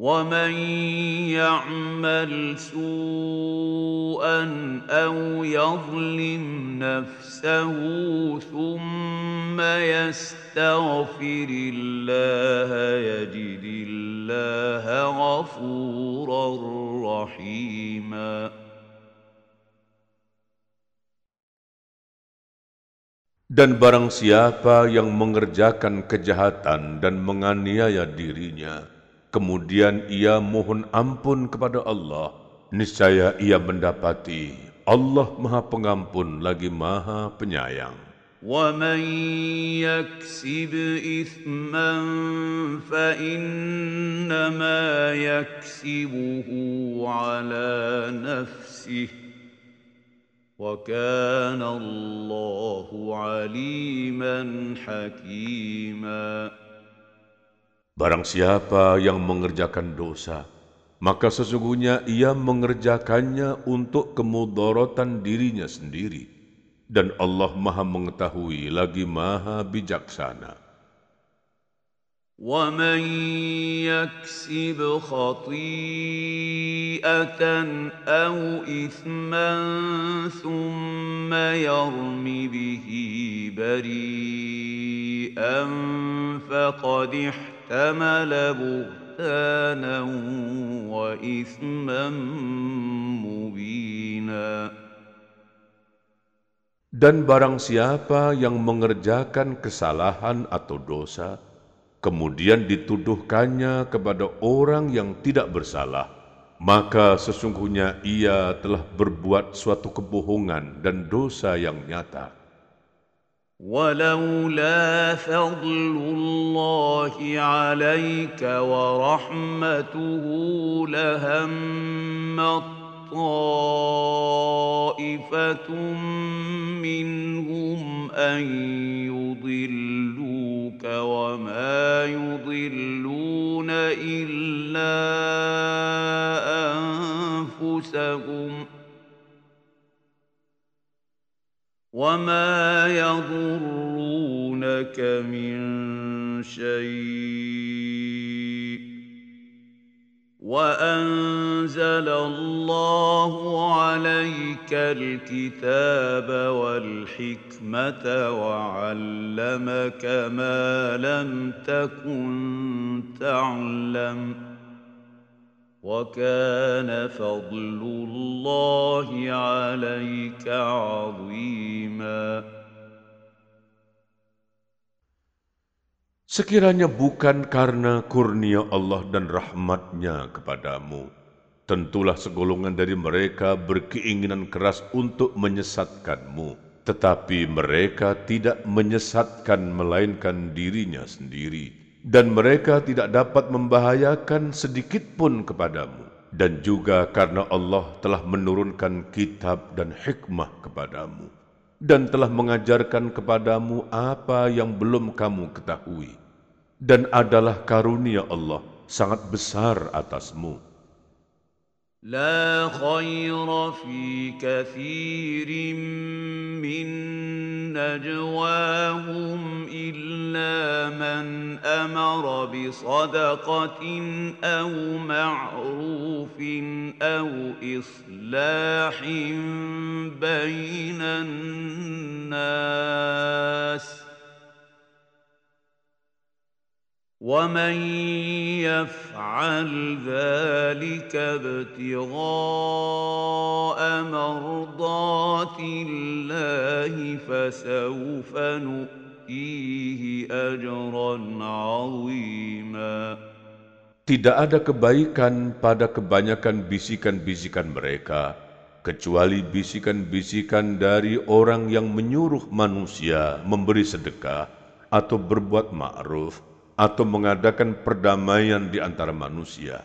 ومن يعمل سوءا او يظلم نفسه ثم يستغفر الله يجد الله غفورا رحيما Dan barang siapa yang mengerjakan kejahatan dan menganiaya dirinya, kemudian ia mohon ampun kepada Allah, niscaya ia mendapati Allah Maha Pengampun lagi Maha Penyayang. ومن يكسب اثما فانما يكسبه على نفسه وكان الله عليما حكيما Barang siapa yang mengerjakan dosa, maka sesungguhnya ia mengerjakannya untuk kemudorotan dirinya sendiri. Dan Allah maha mengetahui lagi maha bijaksana. ومن يكسب خطيئه او اثما ثم يرم به بريئا فقد احتمل بهتانا واثما مبينا Dan barang siapa yang mengerjakan kesalahan atau dosa, kemudian dituduhkannya kepada orang yang tidak bersalah, maka sesungguhnya ia telah berbuat suatu kebohongan dan dosa yang nyata. ولولا فضل الله عليك ورحمته لهم طائفة منهم أن يضلوك وما يضلون إلا أنفسهم وما يضرونك من شيء وانزل الله عليك الكتاب والحكمه وعلمك ما لم تكن تعلم وكان فضل الله عليك عظيما Sekiranya bukan karena kurnia Allah dan rahmatnya kepadamu, tentulah segolongan dari mereka berkeinginan keras untuk menyesatkanmu. Tetapi mereka tidak menyesatkan melainkan dirinya sendiri. Dan mereka tidak dapat membahayakan sedikit pun kepadamu. Dan juga karena Allah telah menurunkan kitab dan hikmah kepadamu. Dan telah mengajarkan kepadamu apa yang belum kamu ketahui dan adalah karunia Allah sangat besar atasmu. لا خير في كثير من نجواهم إلا من أمر بصدقة أو معروف أو إصلاح بين الناس ومن يفعل ذلك ابتغاء مرضات الله فسوف نؤتيه اجرا عظيما Tidak ada kebaikan pada kebanyakan bisikan-bisikan mereka, kecuali bisikan-bisikan dari orang yang menyuruh manusia memberi sedekah atau berbuat ma'ruf atau mengadakan perdamaian di antara manusia.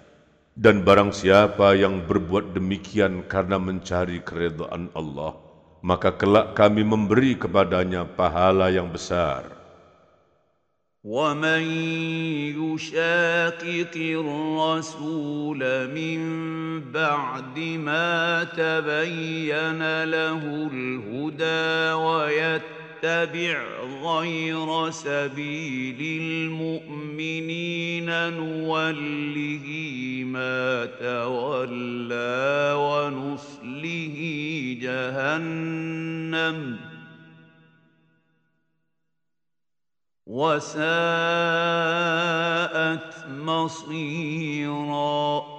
Dan barang siapa yang berbuat demikian karena mencari keredaan Allah, maka kelak kami memberi kepadanya pahala yang besar. ومن يشاقق الرسول من بعد ما تبين له الهدى ويتبع نتبع غير سبيل المؤمنين نوله ما تولى ونصله جهنم. وساءت مصيرًا.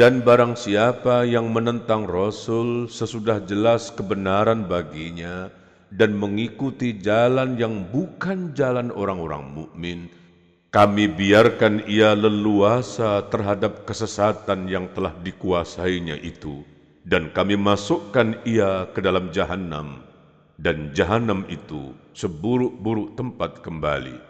Dan barang siapa yang menentang Rasul sesudah jelas kebenaran baginya dan mengikuti jalan yang bukan jalan orang-orang mukmin, kami biarkan ia leluasa terhadap kesesatan yang telah dikuasainya itu, dan kami masukkan ia ke dalam jahanam, dan jahanam itu seburuk-buruk tempat kembali.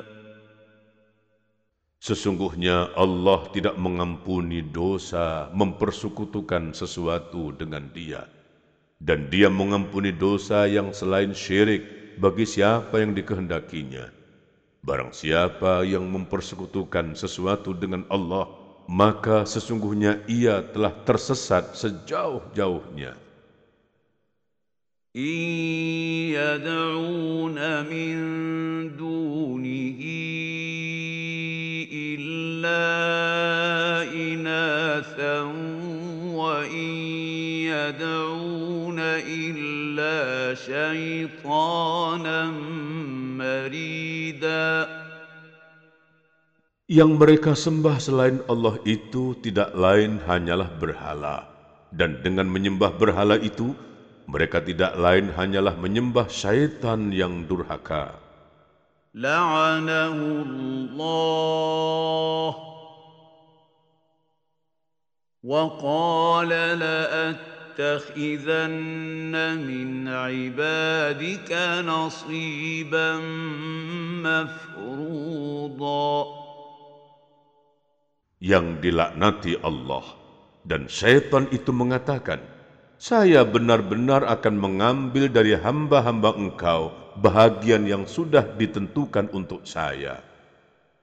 Sesungguhnya Allah tidak mengampuni dosa mempersekutukan sesuatu dengan dia. Dan dia mengampuni dosa yang selain syirik bagi siapa yang dikehendakinya. Barang siapa yang mempersekutukan sesuatu dengan Allah, maka sesungguhnya ia telah tersesat sejauh-jauhnya. إن يدعون من دونه يدعون إلا شيطانا مريدا Yang mereka sembah selain Allah itu tidak lain hanyalah berhala. Dan dengan menyembah berhala itu, mereka tidak lain hanyalah menyembah syaitan yang durhaka. La'anahu وقال لأتخذن من عبادك نصيبا مفروضا Yang dilaknati Allah dan syaitan itu mengatakan, saya benar-benar akan mengambil dari hamba-hamba engkau bahagian yang sudah ditentukan untuk saya.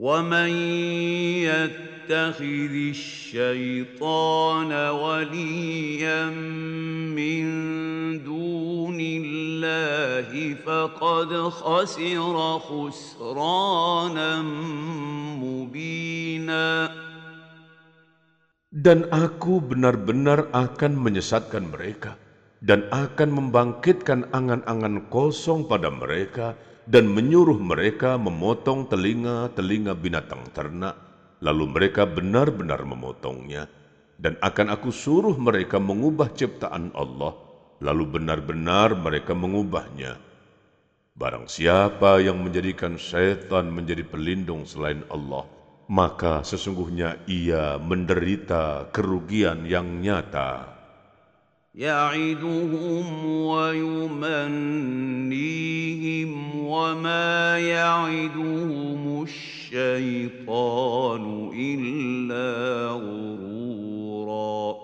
ومن يتخذ الشيطان وليا من دون الله فقد خسر خسرانا مبينا Dan aku benar-benar akan menyesatkan mereka dan akan membangkitkan angan-angan kosong pada mereka dan menyuruh mereka memotong telinga-telinga binatang ternak, lalu mereka benar-benar memotongnya, dan akan aku suruh mereka mengubah ciptaan Allah, lalu benar-benar mereka mengubahnya. Barang siapa yang menjadikan syaitan menjadi pelindung selain Allah, maka sesungguhnya ia menderita kerugian yang nyata. يعدهم ويمنيهم وما يعدهم الشيطان إلا غرورا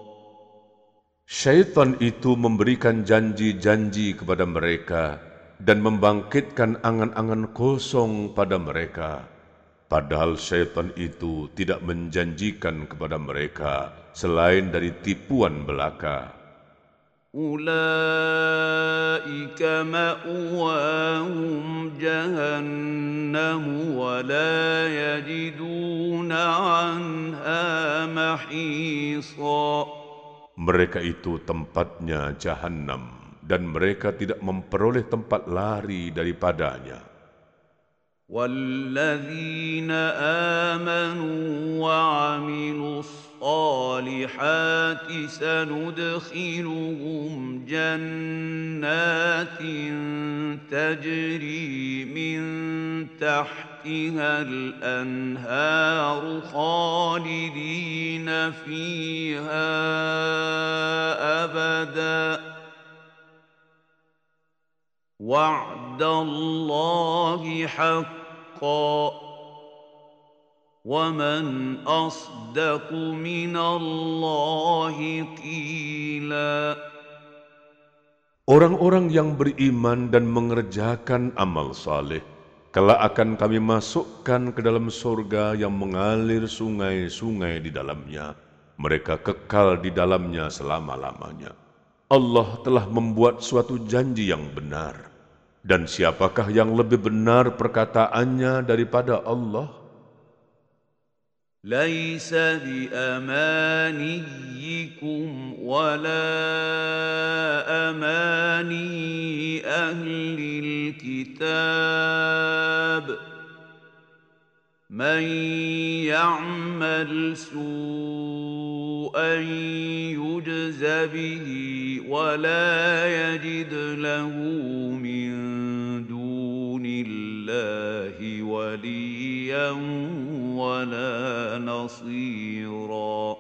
Syaitan itu memberikan janji-janji kepada mereka dan membangkitkan angan-angan kosong pada mereka. Padahal syaitan itu tidak menjanjikan kepada mereka selain dari tipuan belaka. أولئك مأواهم جهنم ولا يجدون عنها محيصا Mereka itu tempatnya jahanam dan mereka tidak memperoleh tempat lari daripadanya. والذين آمنوا وعملوا الصالحات سندخلهم جنات تجري من تحتها الأنهار خالدين فيها أبداً. وعد الله حقا. ومن اصدق من الله قيلا Orang-orang yang beriman dan mengerjakan amal saleh, kelak akan kami masukkan ke dalam surga yang mengalir sungai-sungai di dalamnya. Mereka kekal di dalamnya selama-lamanya. Allah telah membuat suatu janji yang benar. Dan siapakah yang lebih benar perkataannya daripada Allah? ليس بأمانيكم ولا أماني أهل الكتاب من يعمل سوءا يجز به ولا يجد له من دون الله وليا. ولا نصيرا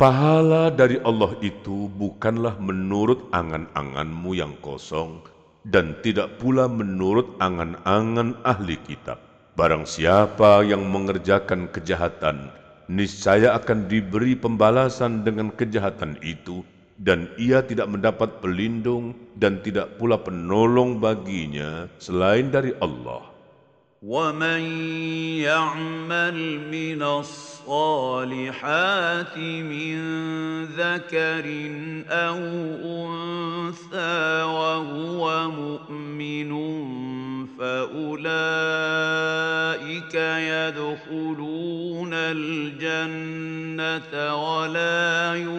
Pahala dari Allah itu bukanlah menurut angan-anganmu yang kosong, dan tidak pula menurut angan-angan ahli kitab. Barang siapa yang mengerjakan kejahatan, niscaya akan diberi pembalasan dengan kejahatan itu, dan ia tidak mendapat pelindung dan tidak pula penolong baginya selain dari Allah. ومن يعمل من الصالحات من ذكر أو انثى وهو مؤمن فاولئك يدخلون الجنه ولا يظلمون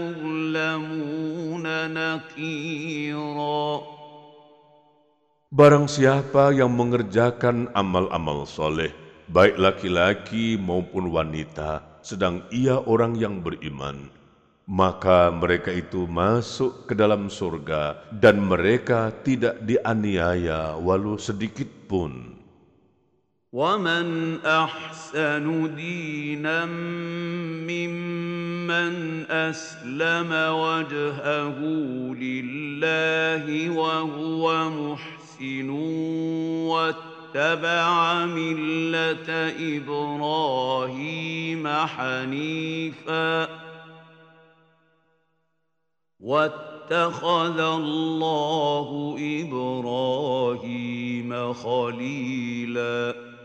Barang siapa yang mengerjakan amal-amal soleh, baik laki-laki maupun wanita, sedang ia orang yang beriman, maka mereka itu masuk ke dalam surga dan mereka tidak dianiaya walau sedikit pun. ومن احسن دينا ممن اسلم وجهه لله وهو محسن محسن واتبع ملة إبراهيم حنيفا واتخذ الله إبراهيم خليلاً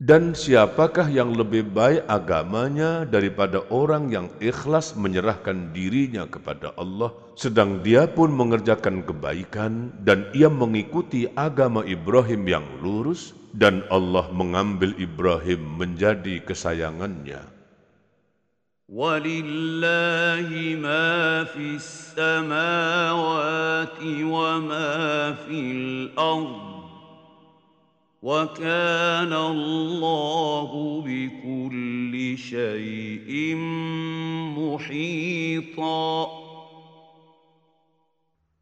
Dan siapakah yang lebih baik agamanya daripada orang yang ikhlas menyerahkan dirinya kepada Allah, sedang dia pun mengerjakan kebaikan dan ia mengikuti agama Ibrahim yang lurus, dan Allah mengambil Ibrahim menjadi kesayangannya. ولله ما في السماوات وما في الأرض وكان الله بكل شيء محيطا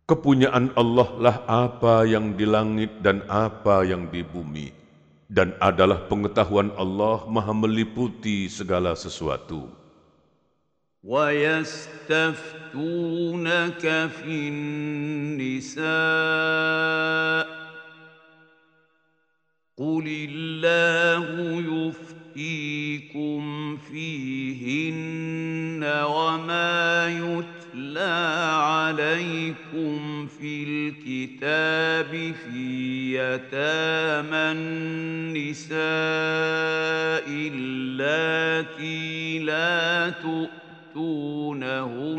Kepunyaan Allah lah apa yang di langit dan apa yang di bumi, dan adalah pengetahuan Allah maha meliputi segala sesuatu. وَيَسْتَفْتُونَكَ فِي النِّسَاءِ قل الله يفتيكم فيهن وما يتلى عليكم في الكتاب في يتامى النساء اللاتي لا تؤتونهن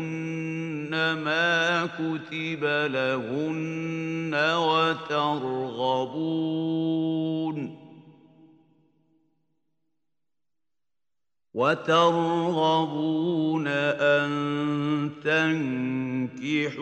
ما كتب لهن وترغبون وترغبون أن تنكحوهن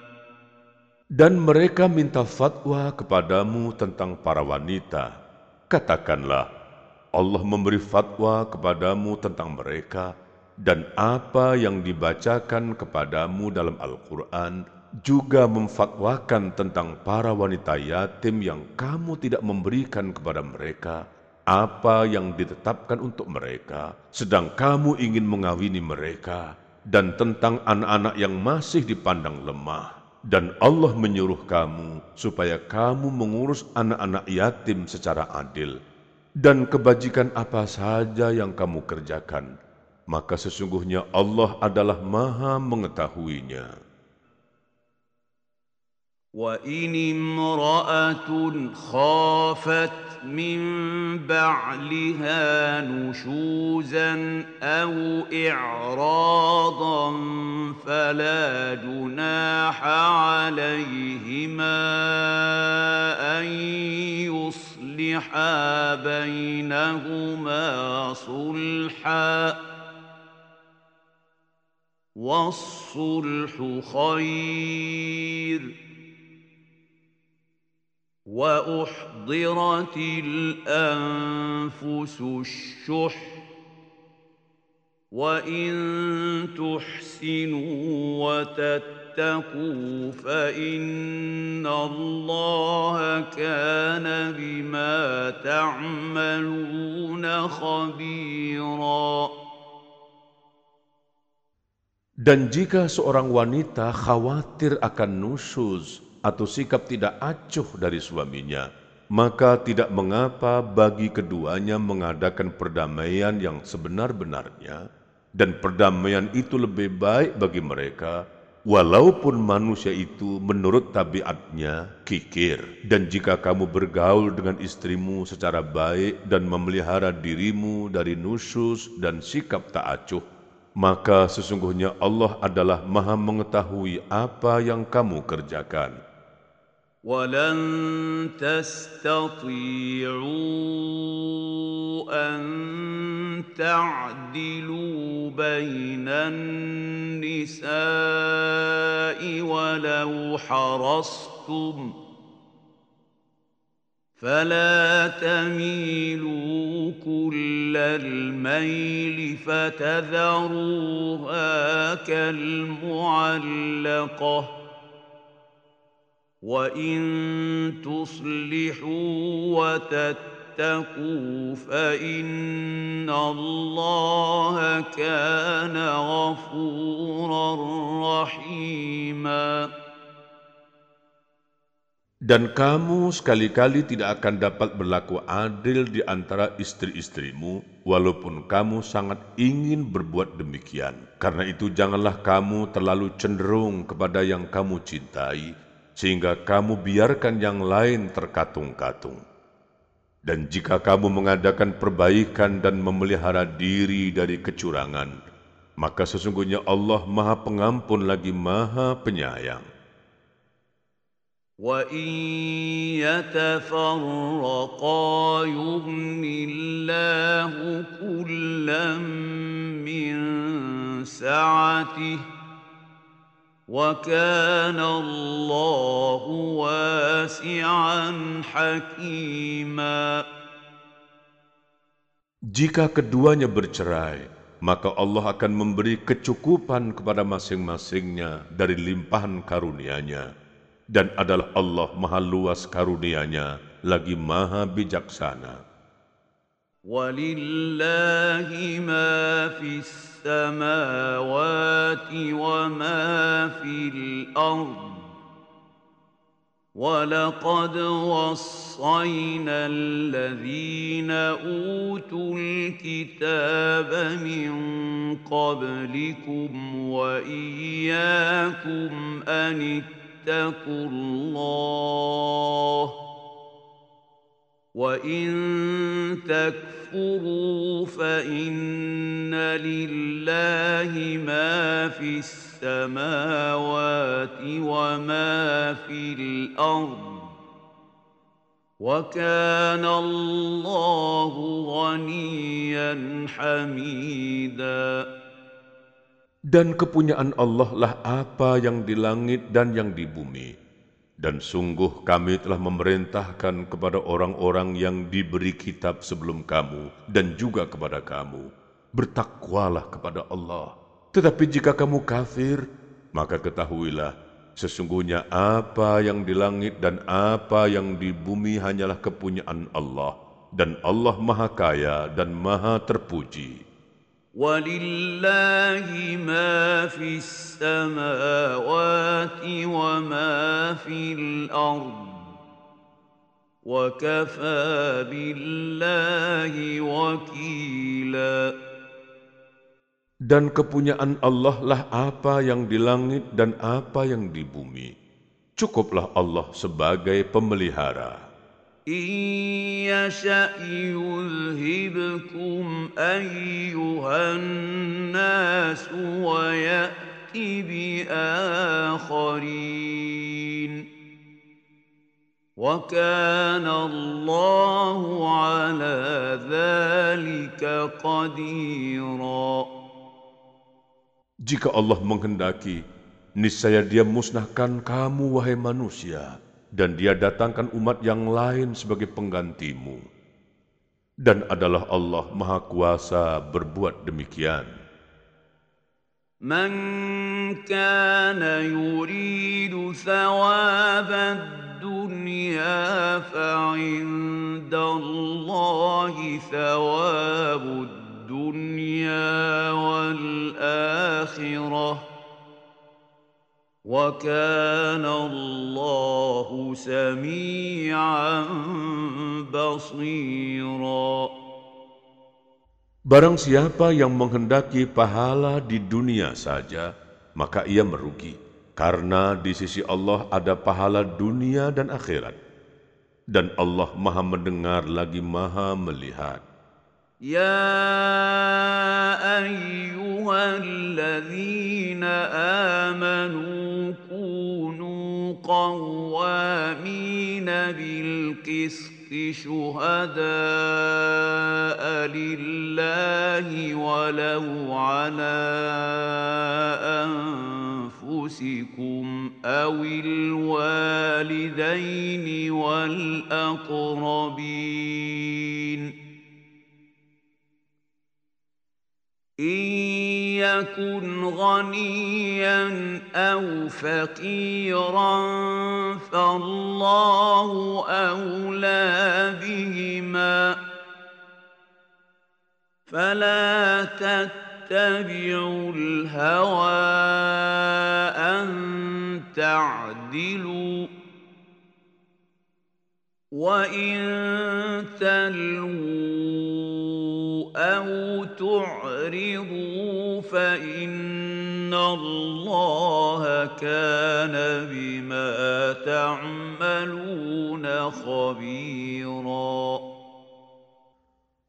Dan mereka minta fatwa kepadamu tentang para wanita. Katakanlah, Allah memberi fatwa kepadamu tentang mereka dan apa yang dibacakan kepadamu dalam Al-Quran juga memfatwakan tentang para wanita yatim yang kamu tidak memberikan kepada mereka apa yang ditetapkan untuk mereka, sedang kamu ingin mengawini mereka, dan tentang anak-anak yang masih dipandang lemah. Dan Allah menyuruh kamu supaya kamu mengurus anak-anak yatim secara adil. Dan kebajikan apa saja yang kamu kerjakan, maka sesungguhnya Allah adalah maha mengetahuinya. وإن امرأة خافت من بعلها نشوزا أو إعراضا فلا جناح عليهما أن يصلحا بينهما صلحا والصلح خير وأحضرت الأنفس الشح. وإن تحسنوا وتتقوا فإن الله كان بما تعملون خبيرا. Dan jika seorang wanita khawatir akan nusyuz atau sikap tidak acuh dari suaminya, maka tidak mengapa bagi keduanya mengadakan perdamaian yang sebenar-benarnya, dan perdamaian itu lebih baik bagi mereka, walaupun manusia itu menurut tabiatnya kikir. Dan jika kamu bergaul dengan istrimu secara baik dan memelihara dirimu dari nusus dan sikap tak acuh, maka sesungguhnya Allah adalah maha mengetahui apa yang kamu kerjakan. ولن تستطيعوا ان تعدلوا بين النساء ولو حرصتم فلا تميلوا كل الميل فتذروها كالمعلقه وان تصلحوا وتتقوا فان الله كان غفورا رحيما Dan kamu sekali-kali tidak akan dapat berlaku adil di antara istri-istrimu, walaupun kamu sangat ingin berbuat demikian. Karena itu, janganlah kamu terlalu cenderung kepada yang kamu cintai, sehingga kamu biarkan yang lain terkatung-katung. Dan jika kamu mengadakan perbaikan dan memelihara diri dari kecurangan, maka sesungguhnya Allah Maha Pengampun lagi Maha Penyayang. وَإِن يَتَفَرَّقَا يُغْنِ اللَّهُ كُلًّا مِّن سَعَتِهِ وكان الله واسعا حكيما Jika keduanya bercerai, maka Allah akan memberi kecukupan kepada masing-masingnya dari limpahan karunia-Nya. Dan adalah Allah maha luas karunia-Nya, lagi maha bijaksana. وَلِلَّهِ مَا فِي السماوات وما في الأرض ولقد وصينا الذين أوتوا الكتاب من قبلكم وإياكم أن اتقوا الله وان تكفروا فان لله ما في السماوات وما في الأرض وكان الله غنيا حميدا Dan kepunyaan Allah lah apa yang di langit dan yang di bumi. Dan sungguh kami telah memerintahkan kepada orang-orang yang diberi kitab sebelum kamu dan juga kepada kamu. Bertakwalah kepada Allah. Tetapi jika kamu kafir, maka ketahuilah sesungguhnya apa yang di langit dan apa yang di bumi hanyalah kepunyaan Allah. Dan Allah maha kaya dan maha terpuji. ولله ما في السماوات وما في الارض وكفى بالله وكيلا Dan kepunyaan Allah lah apa yang di langit dan apa yang di bumi. Cukuplah Allah sebagai pemelihara. إن يشأ يذهبكم أيها الناس ويأت بآخرين وكان الله على ذلك قديرا Jika Allah menghendaki, niscaya Dia musnahkan kamu, wahai manusia, dan Dia datangkan umat yang lain sebagai penggantimu. Dan adalah Allah Maha Kuasa berbuat demikian. من كان يريد ثواب الدنيا فعند الله ثواب الدنيا والآخرة وكان الله سميعا بصيرا Barang siapa yang menghendaki pahala di dunia saja, maka ia merugi. Karena di sisi Allah ada pahala dunia dan akhirat. Dan Allah maha mendengar lagi maha melihat. يا أيها الذين آمنوا كونوا قوامين بالقسط شهداء لله ولو على أنفسكم أو الوالدين والأقربين إن يكن غنيا أو فقيرا فالله أولى بهما. فلا تتبعوا الهوى أن تعدلوا وإن تلووا أو تعرضوا فإن الله كان بما تعملون خبيرا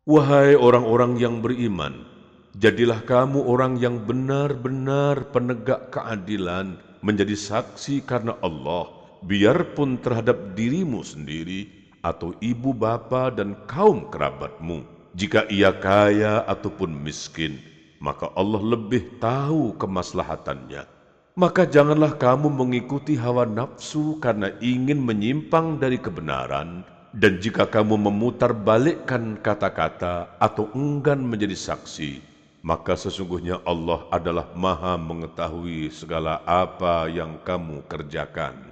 Wahai orang-orang yang beriman, jadilah kamu orang yang benar-benar penegak keadilan menjadi saksi karena Allah, biarpun terhadap dirimu sendiri atau ibu bapa dan kaum kerabatmu. Jika ia kaya ataupun miskin, maka Allah lebih tahu kemaslahatannya. Maka janganlah kamu mengikuti hawa nafsu karena ingin menyimpang dari kebenaran, dan jika kamu memutar balikkan kata-kata atau enggan menjadi saksi, maka sesungguhnya Allah adalah maha mengetahui segala apa yang kamu kerjakan.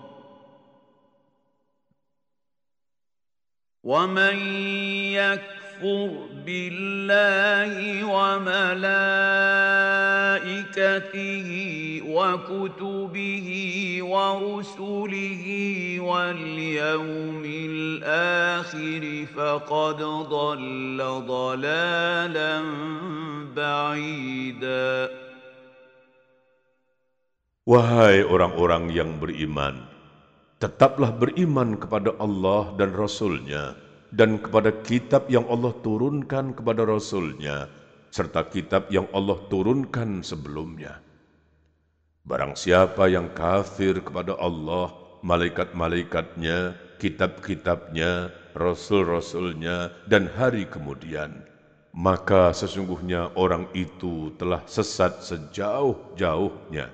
ومن يكفر بالله وملائكته وكتبه ورسله واليوم الآخر فقد ضل ضلالا بعيدا Wahai orang-orang yang beriman, tetaplah beriman kepada Allah dan Rasul-Nya dan kepada kitab yang Allah turunkan kepada Rasul-Nya serta kitab yang Allah turunkan sebelumnya. Barang siapa yang kafir kepada Allah, malaikat-malaikatnya, kitab-kitabnya, rasul-rasulnya, dan hari kemudian, maka sesungguhnya orang itu telah sesat sejauh-jauhnya.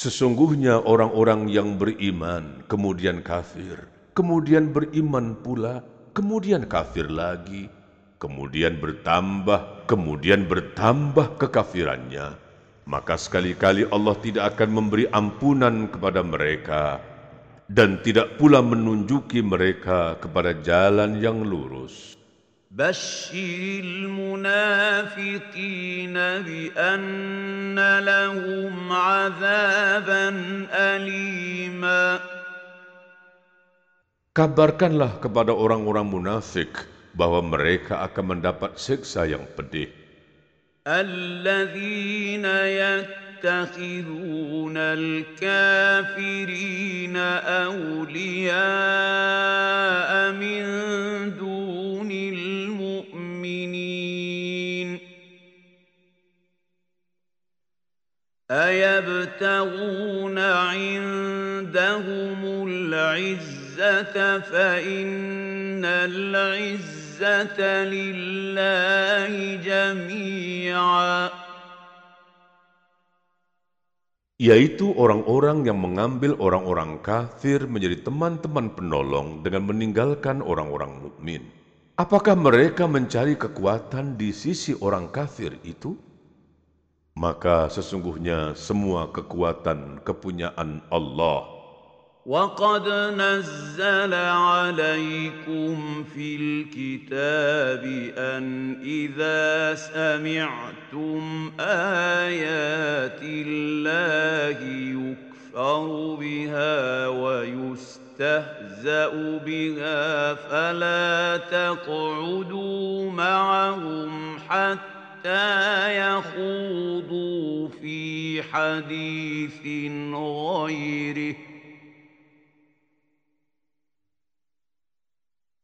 Sesungguhnya orang-orang yang beriman, kemudian kafir, kemudian beriman pula, kemudian kafir lagi, kemudian bertambah, kemudian bertambah kekafirannya, maka sekali-kali Allah tidak akan memberi ampunan kepada mereka dan tidak pula menunjuki mereka kepada jalan yang lurus. بشر المنافقين بأن لهم عذابا أليما Kabarkanlah kepada orang-orang munafik bahwa mereka akan mendapat siksa yang pedih. الذين يتخذون الكافرين أولياء من دون المؤمنين أيبتغون عندهم العزة فإن العزة لله جميعا Yaitu orang-orang yang mengambil orang-orang kafir menjadi teman-teman penolong dengan meninggalkan orang-orang mukmin. Apakah mereka mencari kekuatan di sisi orang kafir itu? Maka sesungguhnya semua kekuatan kepunyaan Allah. وقد نزل عليكم في الكتاب أن إذا سمعتم آيات الله يكفر بها ويستهزأ بها فلا تقعدوا معهم حتى يخوضوا في حديث غيره.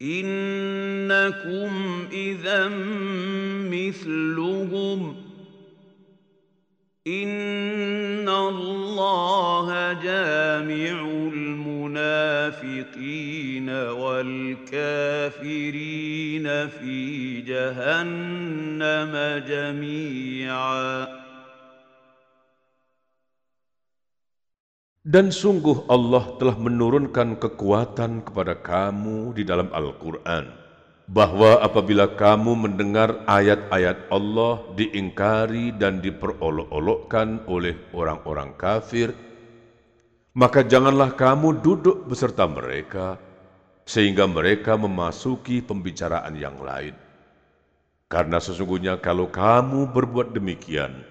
إنكم إذا مثلهم. إن الله جامع المنافقين والكافرين في جهنم جميعاً Dan sungguh Allah telah menurunkan kekuatan kepada kamu di dalam Al-Quran, bahwa apabila kamu mendengar ayat-ayat Allah diingkari dan diperolok-olokkan oleh orang-orang kafir, maka janganlah kamu duduk beserta mereka, sehingga mereka memasuki pembicaraan yang lain. Karena sesungguhnya kalau kamu berbuat demikian,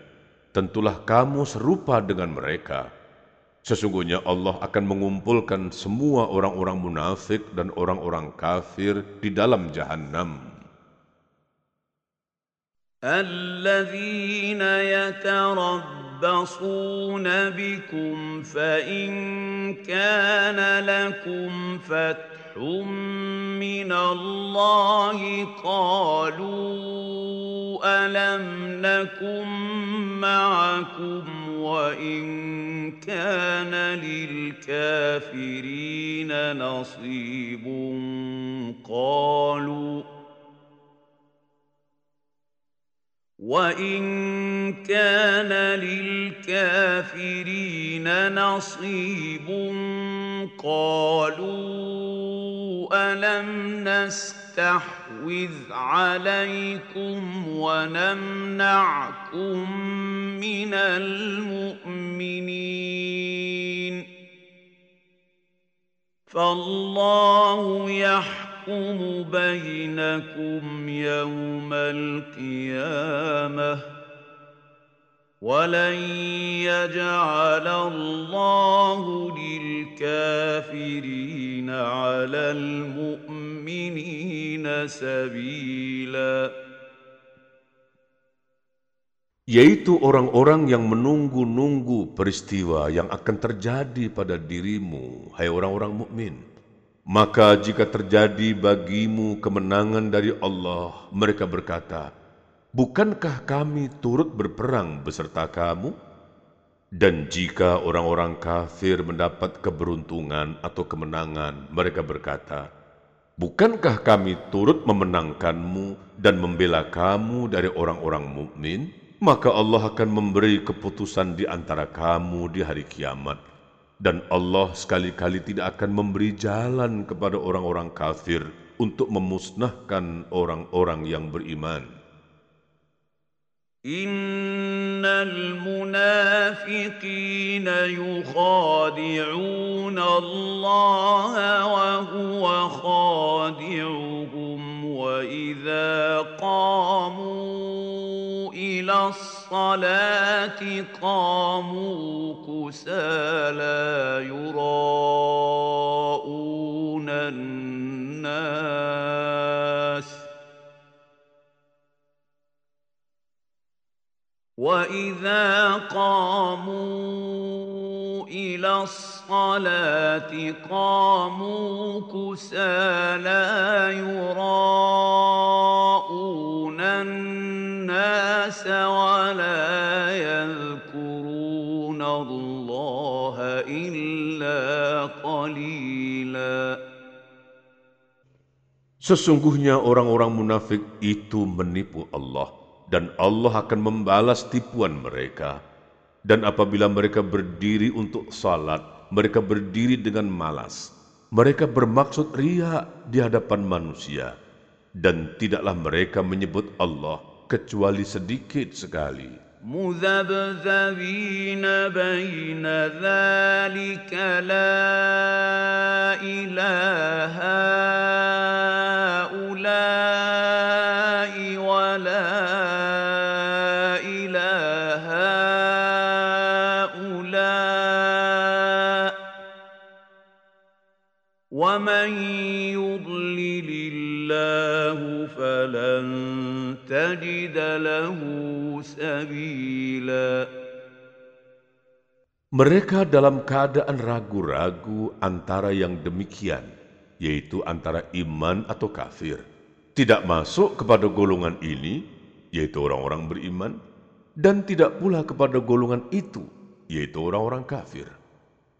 tentulah kamu serupa dengan mereka, Sesungguhnya Allah akan mengumpulkan semua orang-orang munafik dan orang-orang kafir di dalam jahanam. الذين يتربصون يتربصون بكم فإن كان لكم فتح من الله قالوا ألم نكن معكم وإن كان للكافرين نصيب قالوا وإن كان للكافرين نصيب قالوا ألم نستحوذ عليكم ونمنعكم من المؤمنين فالله يحكم بينكم يوم القيامه ولن يجعل الله للكافرين على المؤمنين سبيلا yaitu orang-orang yang menunggu-nunggu peristiwa yang akan terjadi pada dirimu, hai orang-orang mukmin. Maka jika terjadi bagimu kemenangan dari Allah, mereka berkata, Bukankah kami turut berperang beserta kamu? Dan jika orang-orang kafir mendapat keberuntungan atau kemenangan, mereka berkata, Bukankah kami turut memenangkanmu dan membela kamu dari orang-orang mukmin? Maka Allah akan memberi keputusan di antara kamu di hari kiamat. dan Allah sekali-kali tidak akan memberi jalan kepada orang-orang kafir untuk memusnahkan orang-orang yang beriman. Innal munafiqin yukhadi'un Allah wa huwa khadi'uhum wa idza qamu إلى الصلاة قاموا كسالى يراءون الناس وإذا قاموا الى الصلاه قاموا كسالى يراءون الناس ولا يذكرون الله الا قليلا Sesungguhnya orang-orang munafik itu menipu Allah dan Allah akan membalas tipuan mereka. Dan apabila mereka berdiri untuk salat, mereka berdiri dengan malas. Mereka bermaksud ria di hadapan manusia. Dan tidaklah mereka menyebut Allah kecuali sedikit sekali. مذبذبين بين ذلك لا إله هؤلاء ولا ومن يضلل الله فلن تجد له سبيلا Mereka dalam keadaan ragu-ragu antara yang demikian, yaitu antara iman atau kafir. Tidak masuk kepada golongan ini, yaitu orang-orang beriman, dan tidak pula kepada golongan itu, yaitu orang-orang kafir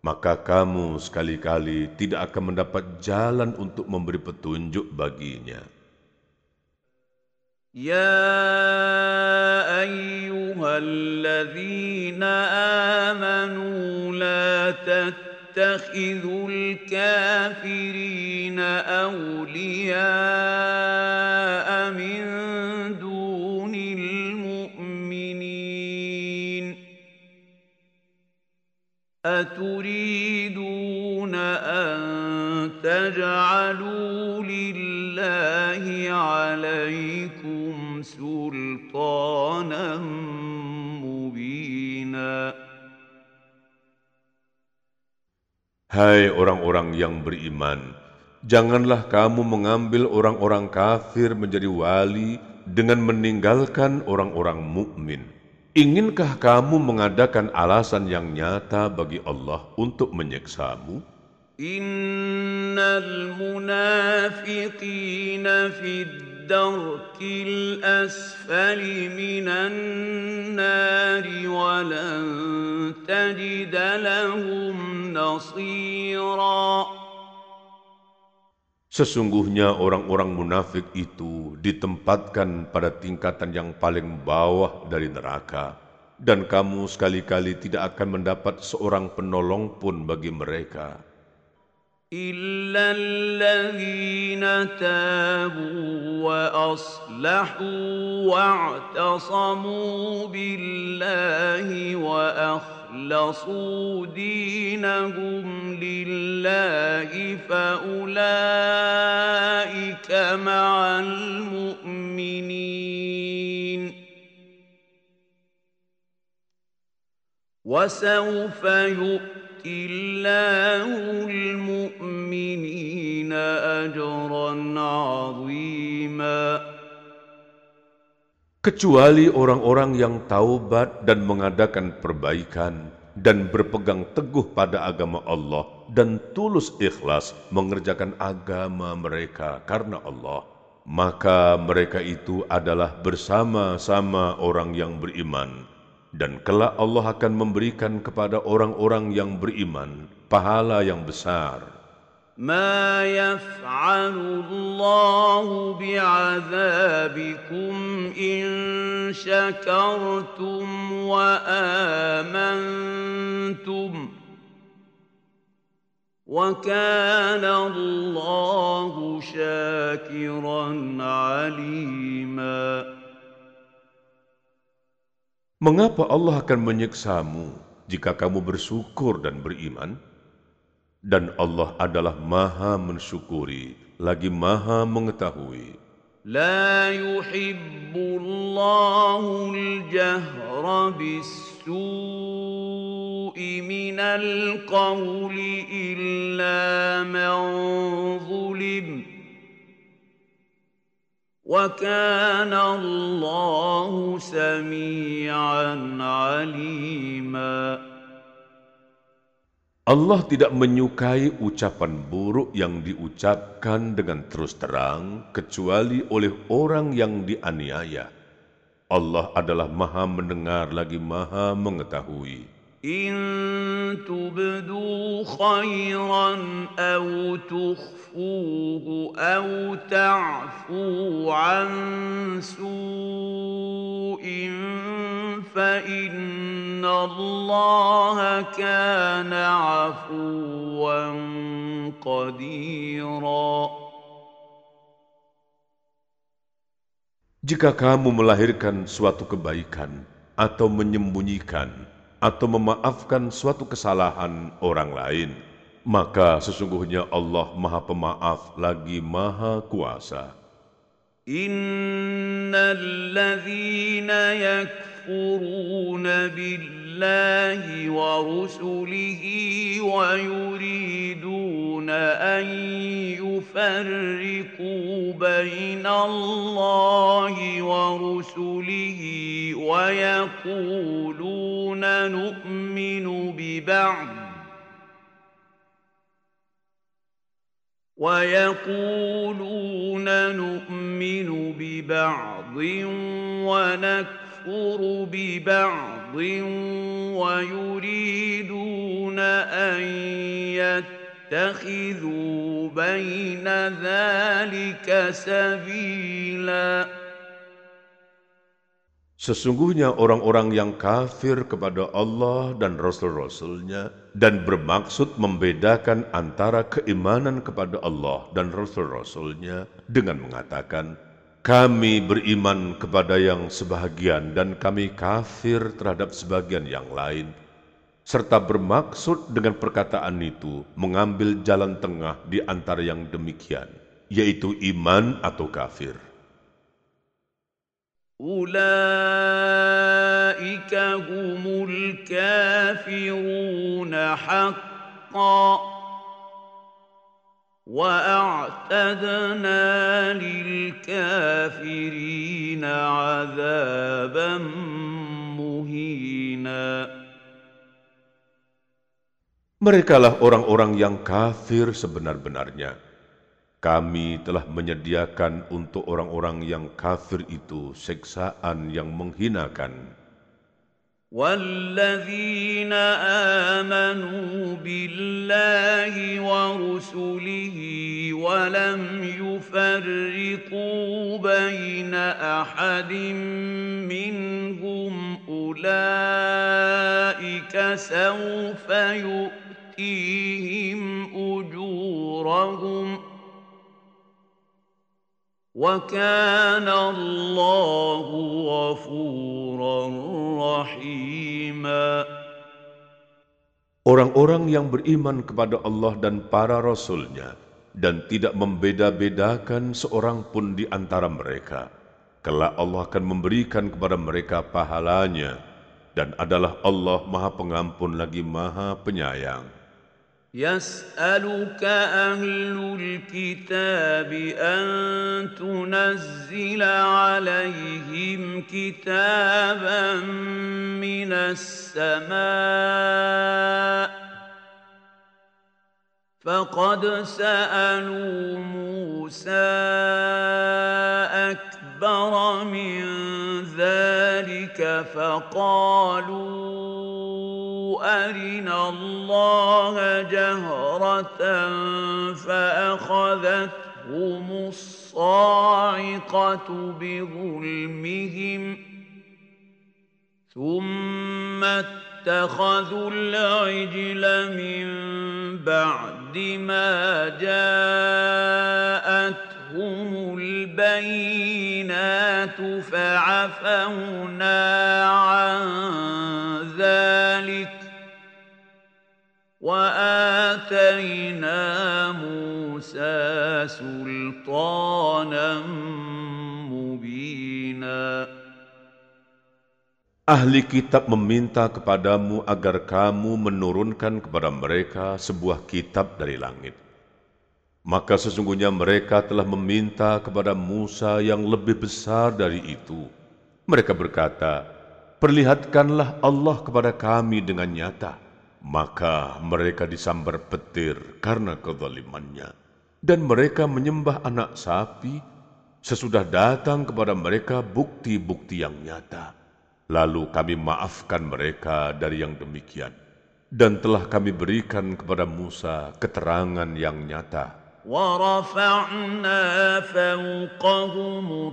maka kamu sekali-kali tidak akan mendapat jalan untuk memberi petunjuk baginya. Ya ayyuhalladzina amanu la tattakhidhul kafirina awliya'a أتريدون أن تجعلوا لله عليكم سلطانا مبينا Hai orang-orang yang beriman, janganlah kamu mengambil orang-orang kafir menjadi wali dengan meninggalkan orang-orang mukmin. Inginkah kamu mengadakan alasan yang nyata bagi Allah untuk menyeksamu? Innal munafiqina fid darkil asfali minan nari walan tajida lahum nasira. Sesungguhnya orang-orang munafik itu ditempatkan pada tingkatan yang paling bawah dari neraka, dan kamu sekali-kali tidak akan mendapat seorang penolong pun bagi mereka. إلا الذين تابوا وأصلحوا واعتصموا بالله وأخلصوا دينهم لله فأولئك مع المؤمنين. وسوف يؤتي الله المؤمنين أجرا عظيما. Kecuali orang-orang yang taubat dan mengadakan perbaikan dan berpegang teguh pada agama Allah dan tulus ikhlas mengerjakan agama mereka karena Allah, maka mereka itu adalah bersama-sama orang yang beriman dan kelak Allah akan memberikan kepada orang-orang yang beriman pahala yang besar. ما يفعل الله بعذابكم إن شكرتم وآمنتم وكان الله شاكرا عليما Mengapa Allah akan menyiksamu jika kamu bersyukur dan beriman? Dan Allah adalah maha mensyukuri, lagi maha mengetahui. لا يحب الله الجهر بالسوء من القول إلا من ظلم وكان الله سميعا عليما Allah tidak menyukai ucapan buruk yang diucapkan dengan terus terang kecuali oleh orang yang dianiaya. Allah adalah maha mendengar lagi maha mengetahui. إن تبدوا خيرا أو تخفوه أو تعفوا عن سوء فإن الله كان عفوا قديرا. Jika kamu melahirkan suatu kebaikan atau menyembunyikan atau memaafkan suatu kesalahan orang lain, maka sesungguhnya Allah Maha Pemaaf lagi Maha Kuasa. Innal ladzina yakfuruna billahi بالله ورسله ويريدون أن يفرقوا بين الله ورسله ويقولون نؤمن ببعض ويقولون نؤمن ببعض ونكفر ببعض ويريدون أن يتخذوا بين ذلك سبيلا Sesungguhnya orang-orang yang kafir kepada Allah dan Rasul-Rasulnya dan bermaksud membedakan antara keimanan kepada Allah dan Rasul-Rasulnya dengan mengatakan, kami beriman kepada yang sebahagian dan kami kafir terhadap sebagian yang lain, serta bermaksud dengan perkataan itu mengambil jalan tengah di antara yang demikian, yaitu iman atau kafir. Ulaika humul kafiruna haqqa وأعتدنا للكافرين عذابا مهينا Merekalah orang-orang yang kafir sebenar-benarnya. Kami telah menyediakan untuk orang-orang yang kafir itu seksaan yang menghinakan. والذين آمنوا بالله ورسله ولم يفرقوا بين أحد منهم أولئك سوف يؤتيهم أجورهم ۖ وكان الله غفورا رحيما Orang-orang yang beriman kepada Allah dan para Rasulnya dan tidak membeda-bedakan seorang pun di antara mereka, kelak Allah akan memberikan kepada mereka pahalanya dan adalah Allah Maha Pengampun lagi Maha Penyayang. يسألك أهل الكتاب أن تنزل عليهم كتابا من السماء فقد سألوا موسى أكبر من ذلك فقالوا أرنا الله جهرة فأخذتهم الصاعقة بظلمهم ثم اتخذوا العجل من بعد ما جاءتهم البينات فعفونا عن ذلك واتينا موسى سلطانا مبينا Ahli kitab meminta kepadamu agar kamu menurunkan kepada mereka sebuah kitab dari langit. Maka sesungguhnya mereka telah meminta kepada Musa yang lebih besar dari itu. Mereka berkata, Perlihatkanlah Allah kepada kami dengan nyata. Maka mereka disambar petir karena kezalimannya. Dan mereka menyembah anak sapi sesudah datang kepada mereka bukti-bukti yang nyata. Lalu kami maafkan mereka dari yang demikian. Dan telah kami berikan kepada Musa keterangan yang nyata. ورفعنا فوقهم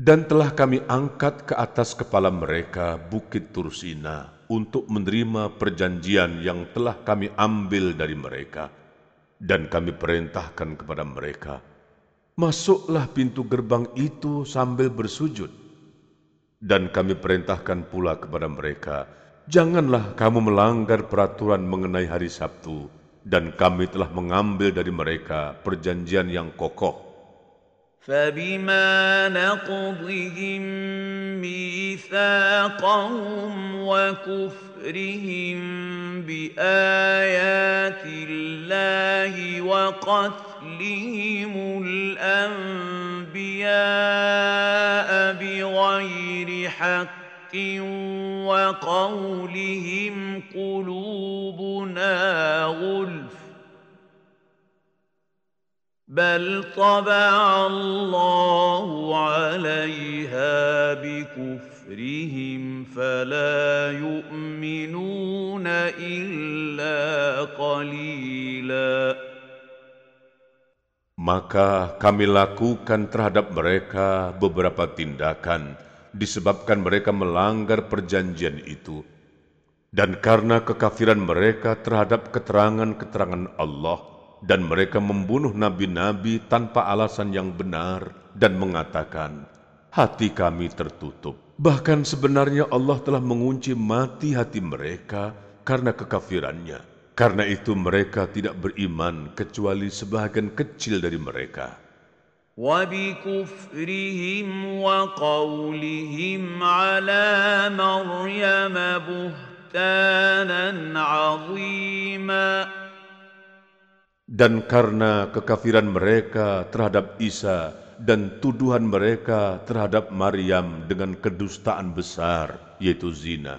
Dan telah kami angkat ke atas kepala mereka bukit Tursina untuk menerima perjanjian yang telah kami ambil dari mereka. Dan kami perintahkan kepada mereka, Masuklah pintu gerbang itu sambil bersujud. Dan kami perintahkan pula kepada mereka, Janganlah kamu melanggar peraturan mengenai hari Sabtu, dan kami telah mengambil dari mereka perjanjian yang kokoh. فبما نقضهم ميثاقهم وكفرهم بآيات الله وقتلهم الأنبياء بغير حق وقولهم قلوبنا غلف بل طبع الله عليها بكفرهم فلا يؤمنون إلا قليلا Maka kami lakukan terhadap mereka beberapa tindakan disebabkan mereka melanggar perjanjian itu dan karena kekafiran mereka terhadap keterangan-keterangan Allah dan mereka membunuh nabi-nabi tanpa alasan yang benar dan mengatakan, hati kami tertutup. Bahkan sebenarnya Allah telah mengunci mati hati mereka karena kekafirannya. Karena itu mereka tidak beriman kecuali sebahagian kecil dari mereka. وبكفرهم وقولهم على مريم بهتانا عظيما dan karena kekafiran mereka terhadap Isa dan tuduhan mereka terhadap Maryam dengan kedustaan besar, yaitu zina.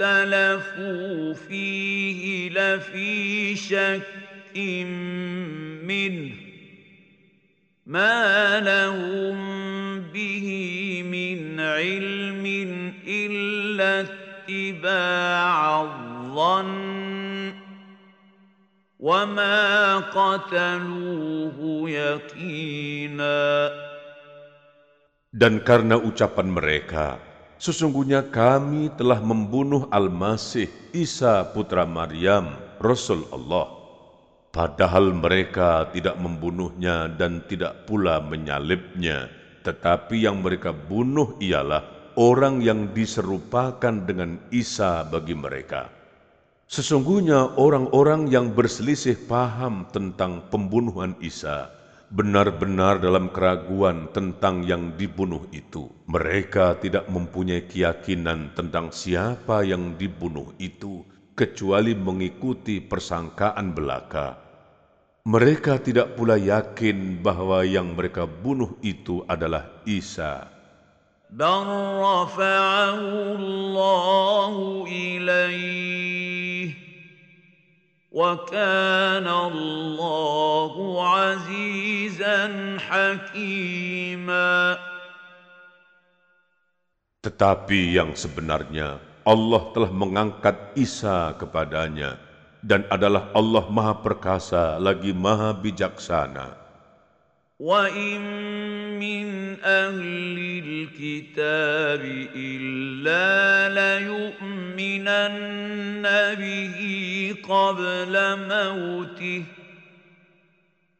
اختلفوا فيه لفي شك منه ما لهم به من علم إلا اتباع الظن وما قتلوه يقينا Dan karena ucapan mereka, Sesungguhnya kami telah membunuh Al-Masih Isa putra Maryam, Rasul Allah. Padahal mereka tidak membunuhnya dan tidak pula menyalibnya, tetapi yang mereka bunuh ialah orang yang diserupakan dengan Isa bagi mereka. Sesungguhnya orang-orang yang berselisih paham tentang pembunuhan Isa benar-benar dalam keraguan tentang yang dibunuh itu. Mereka tidak mempunyai keyakinan tentang siapa yang dibunuh itu, kecuali mengikuti persangkaan belaka. Mereka tidak pula yakin bahwa yang mereka bunuh itu adalah Isa. بل رفعه الله إليه وكان الله عزيزا حكيما Tetapi yang sebenarnya Allah telah mengangkat Isa kepadanya dan adalah Allah Maha Perkasa lagi Maha Bijaksana. وإن من أهل الكتاب إلا ليؤمنن به قبل موته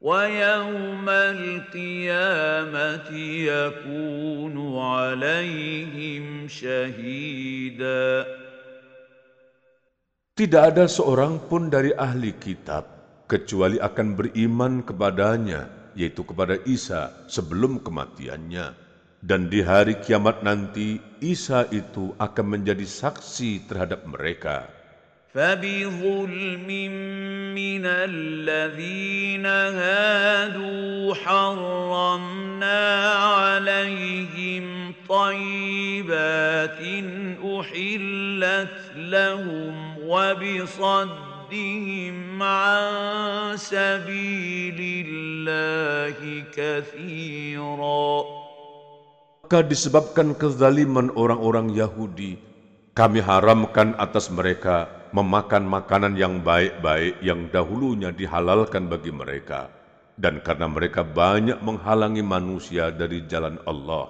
ويوم القيامة يكون عليهم شهيدا Tidak ada seorang pun dari ahli kitab kecuali akan beriman kepadanya yaitu kepada Isa sebelum kematiannya. Dan di hari kiamat nanti, Isa itu akan menjadi saksi terhadap mereka. فبظلم من الذين هادوا حرمنا عليهم طيبات أحلت لهم وبصد صدهم عن سبيل الله كثيرا Maka disebabkan kezaliman orang-orang Yahudi, kami haramkan atas mereka memakan makanan yang baik-baik yang dahulunya dihalalkan bagi mereka. Dan karena mereka banyak menghalangi manusia dari jalan Allah,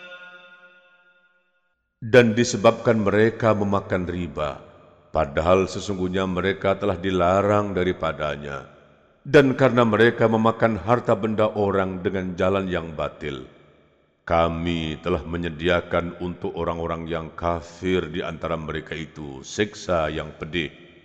dan disebabkan mereka memakan riba, padahal sesungguhnya mereka telah dilarang daripadanya, dan karena mereka memakan harta benda orang dengan jalan yang batil. Kami telah menyediakan untuk orang-orang yang kafir di antara mereka itu siksa yang pedih.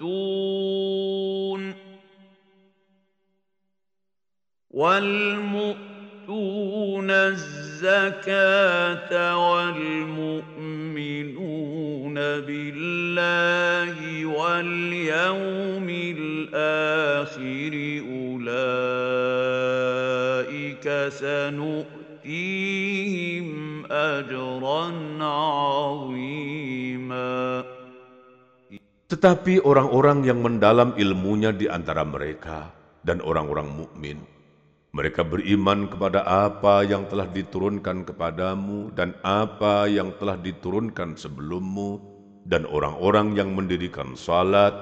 والمؤتون والمؤتون الزكاة والمؤمنون بالله واليوم الآخر أولئك سنؤتيهم أجرا عظيما. Tetapi orang-orang yang mendalam ilmunya di antara mereka dan orang-orang mukmin, mereka beriman kepada apa yang telah diturunkan kepadamu dan apa yang telah diturunkan sebelummu dan orang-orang yang mendirikan salat,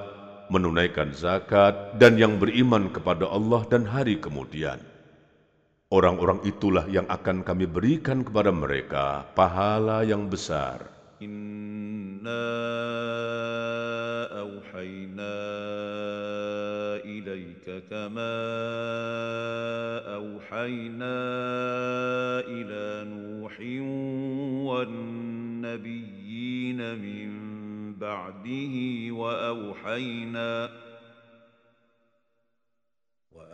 menunaikan zakat dan yang beriman kepada Allah dan hari kemudian. Orang-orang itulah yang akan kami berikan kepada mereka pahala yang besar. Inna أوحينا إليك كما أوحينا إلى نوح والنبيين من بعده وأوحينا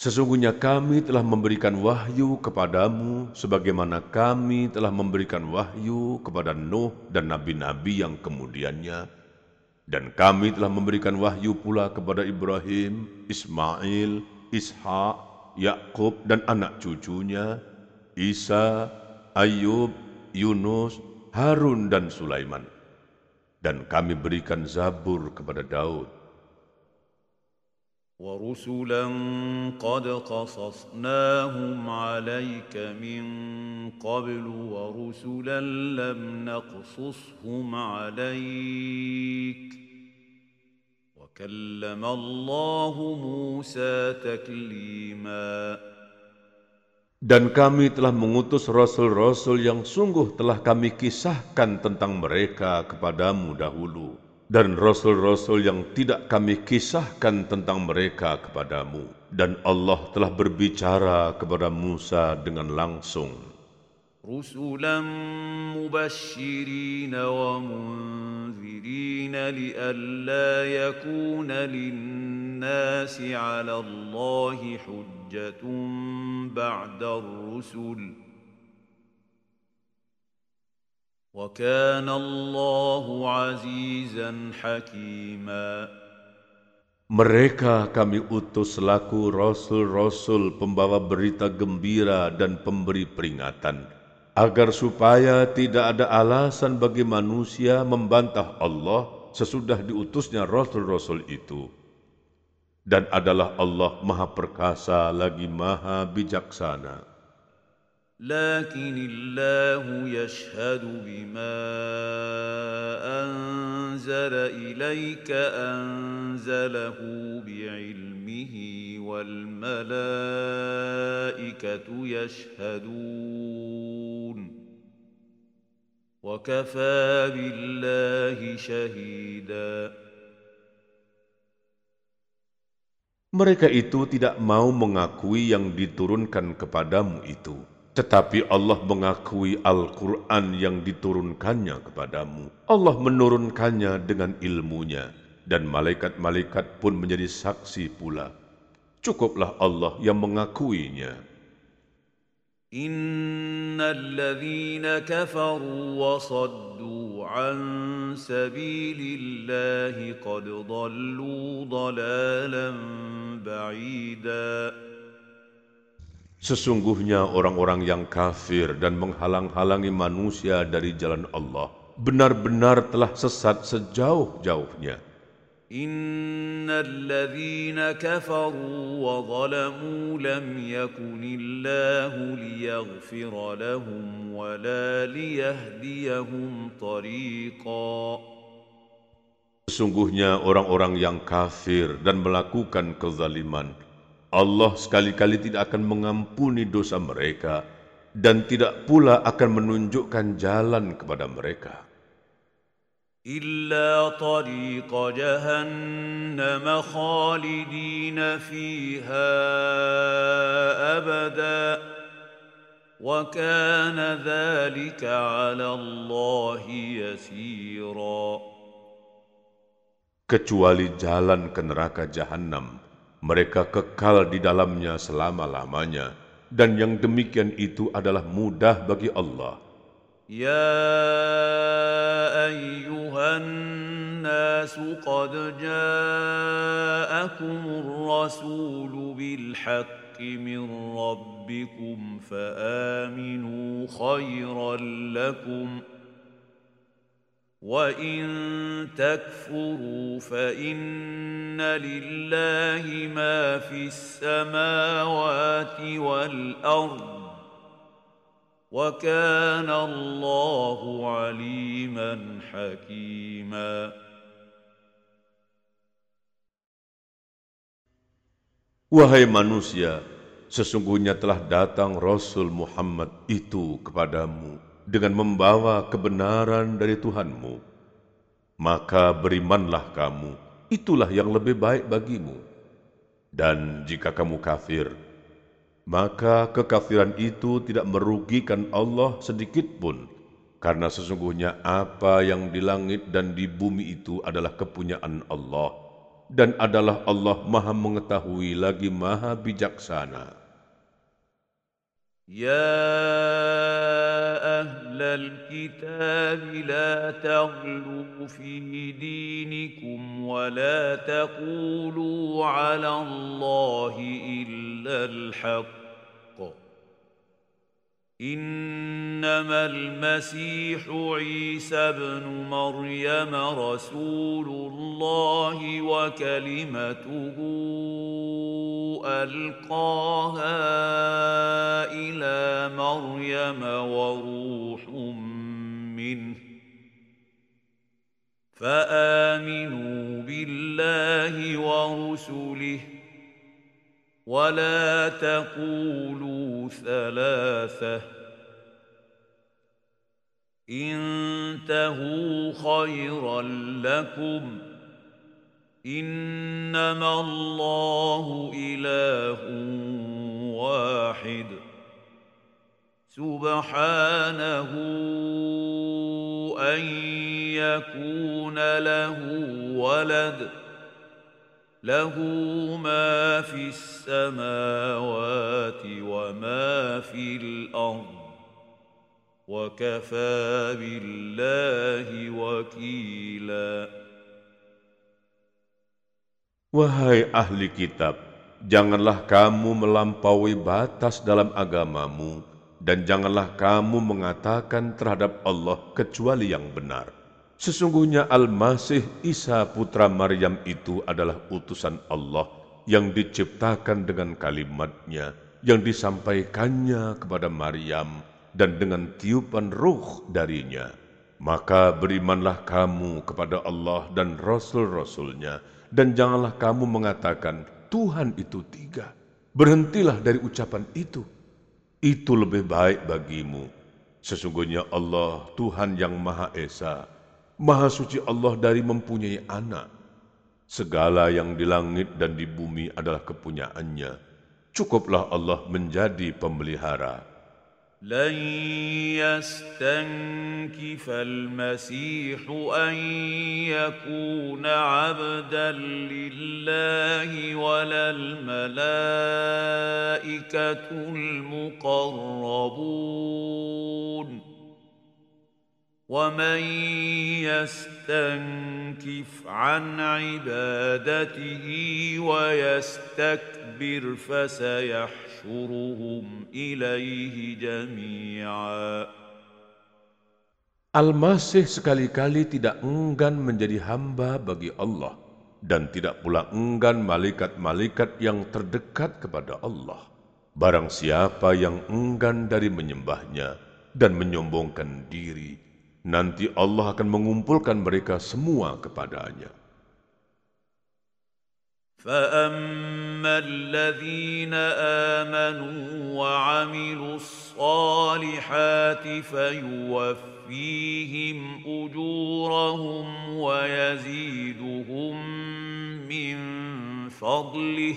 Sesungguhnya kami telah memberikan wahyu kepadamu sebagaimana kami telah memberikan wahyu kepada Nuh dan nabi-nabi yang kemudiannya. Dan kami telah memberikan wahyu pula kepada Ibrahim, Ismail, Ishak, Yakub dan anak cucunya, Isa, Ayub, Yunus, Harun dan Sulaiman. Dan kami berikan Zabur kepada Daud. ورسلا قد قصصناهم عليك من قبل ورسلا لم نقصصهم عليك وكلم الله موسى تكليما Dan kami telah mengutus rasul-rasul yang sungguh telah kami kisahkan tentang mereka kepadamu dahulu dan rasul-rasul yang tidak kami kisahkan tentang mereka kepadamu. Dan Allah telah berbicara kepada Musa dengan langsung. رسلا مبشرين ومنذرين لئلا يكون للناس على الله حجة بعد الرسل وكان الله عزيزا حكيما Mereka kami utus selaku rasul-rasul pembawa berita gembira dan pemberi peringatan, agar supaya tidak ada alasan bagi manusia membantah Allah sesudah diutusnya rasul-rasul itu. Dan adalah Allah Maha Perkasa lagi Maha Bijaksana. لكن الله يشهد بما أنزل إليك أنزله بعلمه والملائكة يشهدون وكفى بالله شهيدا Mereka itu tidak mau mengakui yang diturunkan kepadamu itu. Tetapi Allah mengakui Al-Quran yang diturunkannya kepadamu. Allah menurunkannya dengan ilmunya. Dan malaikat-malaikat pun menjadi saksi pula. Cukuplah Allah yang mengakuinya. إن الذين كفروا وصدوا عن سبيل الله قد ضلوا ضلالا بعيدا Sesungguhnya orang-orang yang kafir dan menghalang-halangi manusia dari jalan Allah benar-benar telah sesat sejauh-jauhnya. Innalladzina kafaru wa zalamu lam yakunillahu liyaghfira lahum wa la liyahdiyahum Sesungguhnya orang-orang yang kafir dan melakukan kezaliman, Allah sekali-kali tidak akan mengampuni dosa mereka dan tidak pula akan menunjukkan jalan kepada mereka. الا طريق جهنم خالدين فيها ابدا وكان ذلك على الله يسيرا kecuali jalan ke neraka jahanam mereka kekal di dalamnya selama-lamanya dan yang demikian itu adalah mudah bagi Allah. Ya ayyuhan nas qad ja'akumur rasul bil haqqi min rabbikum fa'aminu khairan lakum. وان تكفروا فان لله ما في السماوات والارض وكان الله عليما حكيما Wahai manusia, sesungguhnya telah datang Rasul Muhammad itu kepadamu dengan membawa kebenaran dari Tuhanmu. Maka berimanlah kamu, itulah yang lebih baik bagimu. Dan jika kamu kafir, maka kekafiran itu tidak merugikan Allah sedikit pun, karena sesungguhnya apa yang di langit dan di bumi itu adalah kepunyaan Allah, dan adalah Allah Maha Mengetahui lagi Maha Bijaksana. يا أهل الكتاب لا تغلوا في دينكم ولا تقولوا على الله الا الحق إنما المسيح عيسى ابن مريم رسول الله وكلمته ألقاها إلى مريم وروح منه. فآمنوا بالله ورسله ولا تقولوا ثلاثة. انتهوا خيرا لكم. إنما الله إله واحد. سبحانه أن يكون له ولد. له ما في السماوات وما في الارض وكفى بالله وكيلا Wahai ahli kitab, janganlah kamu melampaui batas dalam agamamu, dan janganlah kamu mengatakan terhadap Allah kecuali yang benar. Sesungguhnya Al-Masih Isa putra Maryam itu adalah utusan Allah yang diciptakan dengan kalimatnya yang disampaikannya kepada Maryam dan dengan tiupan ruh darinya. Maka berimanlah kamu kepada Allah dan Rasul-Rasulnya dan janganlah kamu mengatakan Tuhan itu tiga. Berhentilah dari ucapan itu. Itu lebih baik bagimu. Sesungguhnya Allah Tuhan yang Maha Esa, Maha suci Allah dari mempunyai anak. Segala yang di langit dan di bumi adalah kepunyaannya. Cukuplah Allah menjadi pemelihara. لن يستنكف المسيح ان يكون عبدا لله ولا الملائكه المقربون ومن يستنكف عن عبادته ويستكبر فسيحشرهم اليه جميعا Al-Masih sekali-kali tidak enggan menjadi hamba bagi Allah, dan tidak pula enggan malaikat-malaikat yang terdekat kepada Allah. Barang siapa yang enggan dari menyembahnya dan menyombongkan diri, nanti Allah akan mengumpulkan mereka semua kepadanya. فاما الذين امنوا وعملوا الصالحات فيوفيهم اجورهم ويزيدهم من فضله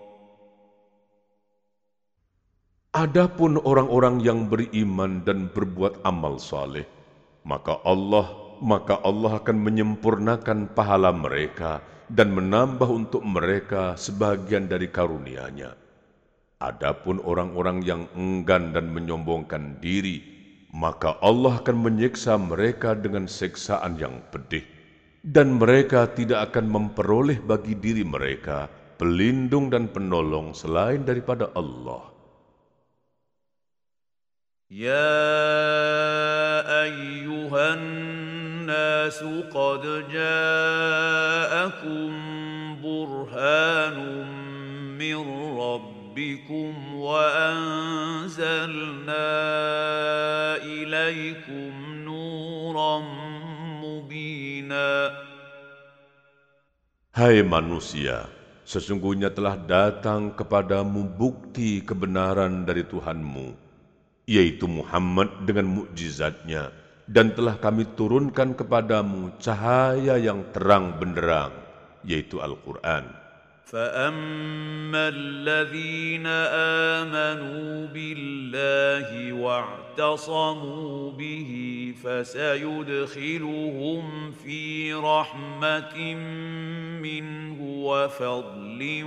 Adapun orang-orang yang beriman dan berbuat amal saleh, maka Allah maka Allah akan menyempurnakan pahala mereka dan menambah untuk mereka sebagian dari karunia-Nya. Adapun orang-orang yang enggan dan menyombongkan diri, maka Allah akan menyiksa mereka dengan seksaan yang pedih dan mereka tidak akan memperoleh bagi diri mereka pelindung dan penolong selain daripada Allah. يا ايها الناس قد جاءكم برهان من ربكم وانزلنا اليكم نورا مبينا Hai manusia, sesungguhnya telah datang kepadamu bukti kebenaran dari Tuhanmu yaitu Muhammad dengan mukjizatnya dan telah kami turunkan kepadamu cahaya yang terang benderang yaitu Al-Quran. فأما الذين آمنوا بالله واعتصموا به فسيدخلهم في رحمة منه وفضل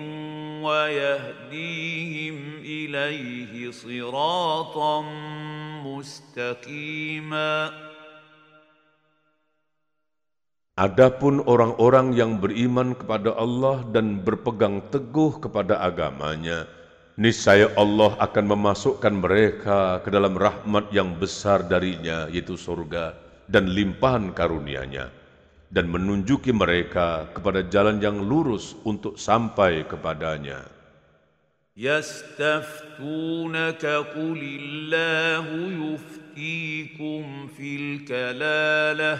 ويهديهم إليه صراطا مستقيما Adapun orang-orang yang beriman kepada Allah dan berpegang teguh kepada agamanya, niscaya Allah akan memasukkan mereka ke dalam rahmat yang besar darinya, yaitu surga dan limpahan karunia-Nya, dan menunjuki mereka kepada jalan yang lurus untuk sampai kepadanya. يستفتونك قل الله يفتيكم في الكلاله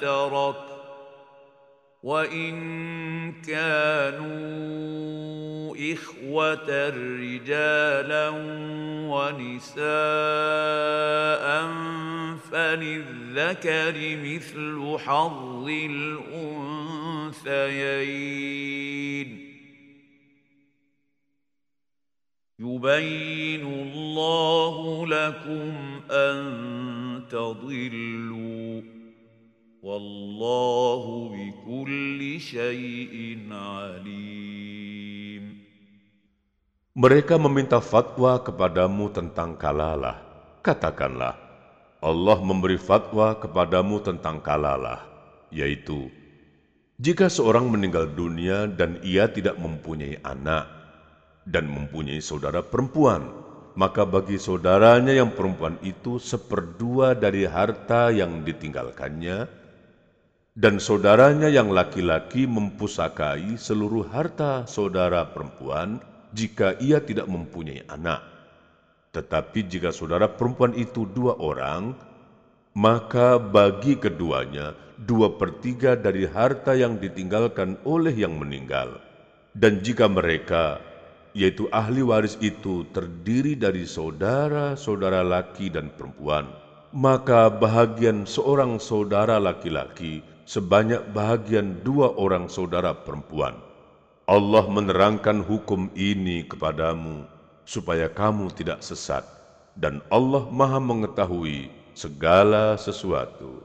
ترك وإن كانوا إخوة رجالا ونساء فللذكر مثل حظ الأنثيين. يبين الله لكم أن تضلوا. Wallahu bikulli syai'in alim. Mereka meminta fatwa kepadamu tentang kalalah. Katakanlah, Allah memberi fatwa kepadamu tentang kalalah, yaitu jika seorang meninggal dunia dan ia tidak mempunyai anak dan mempunyai saudara perempuan, maka bagi saudaranya yang perempuan itu seperdua dari harta yang ditinggalkannya dan saudaranya yang laki-laki mempusakai seluruh harta saudara perempuan jika ia tidak mempunyai anak. Tetapi jika saudara perempuan itu dua orang, maka bagi keduanya dua per tiga dari harta yang ditinggalkan oleh yang meninggal. Dan jika mereka, yaitu ahli waris itu terdiri dari saudara-saudara laki dan perempuan, maka bahagian seorang saudara laki-laki sebanyak bahagian dua orang saudara perempuan. Allah menerangkan hukum ini kepadamu supaya kamu tidak sesat dan Allah Maha mengetahui segala sesuatu.